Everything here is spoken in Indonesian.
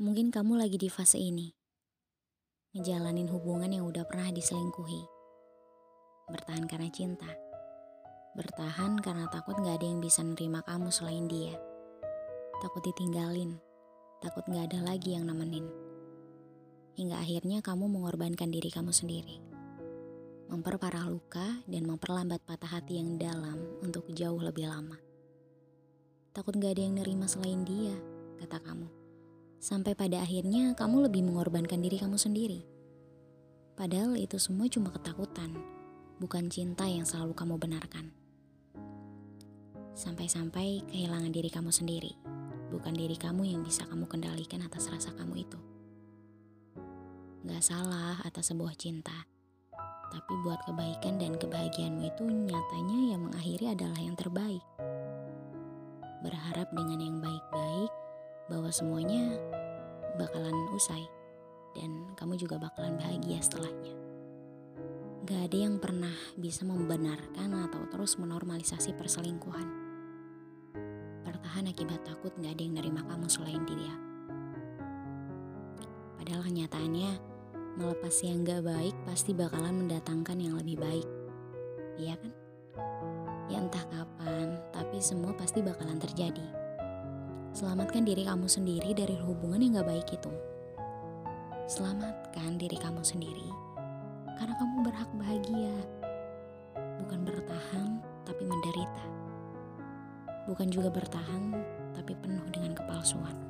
Mungkin kamu lagi di fase ini. Ngejalanin hubungan yang udah pernah diselingkuhi. Bertahan karena cinta. Bertahan karena takut gak ada yang bisa nerima kamu selain dia. Takut ditinggalin. Takut gak ada lagi yang nemenin. Hingga akhirnya kamu mengorbankan diri kamu sendiri. Memperparah luka dan memperlambat patah hati yang dalam untuk jauh lebih lama. Takut gak ada yang nerima selain dia, kata kamu. Sampai pada akhirnya kamu lebih mengorbankan diri kamu sendiri. Padahal itu semua cuma ketakutan, bukan cinta yang selalu kamu benarkan. Sampai-sampai kehilangan diri kamu sendiri, bukan diri kamu yang bisa kamu kendalikan atas rasa kamu itu. Gak salah atas sebuah cinta, tapi buat kebaikan dan kebahagiaanmu itu nyatanya yang mengakhiri adalah yang terbaik. Berharap dengan yang baik-baik bahwa semuanya bakalan usai dan kamu juga bakalan bahagia setelahnya. Gak ada yang pernah bisa membenarkan atau terus menormalisasi perselingkuhan. Bertahan akibat takut gak ada yang nerima kamu selain dia. Padahal kenyataannya, melepas yang gak baik pasti bakalan mendatangkan yang lebih baik. Iya kan? Ya entah kapan, tapi semua pasti bakalan terjadi. Selamatkan diri kamu sendiri dari hubungan yang gak baik itu. Selamatkan diri kamu sendiri, karena kamu berhak bahagia. Bukan bertahan, tapi menderita. Bukan juga bertahan, tapi penuh dengan kepalsuan.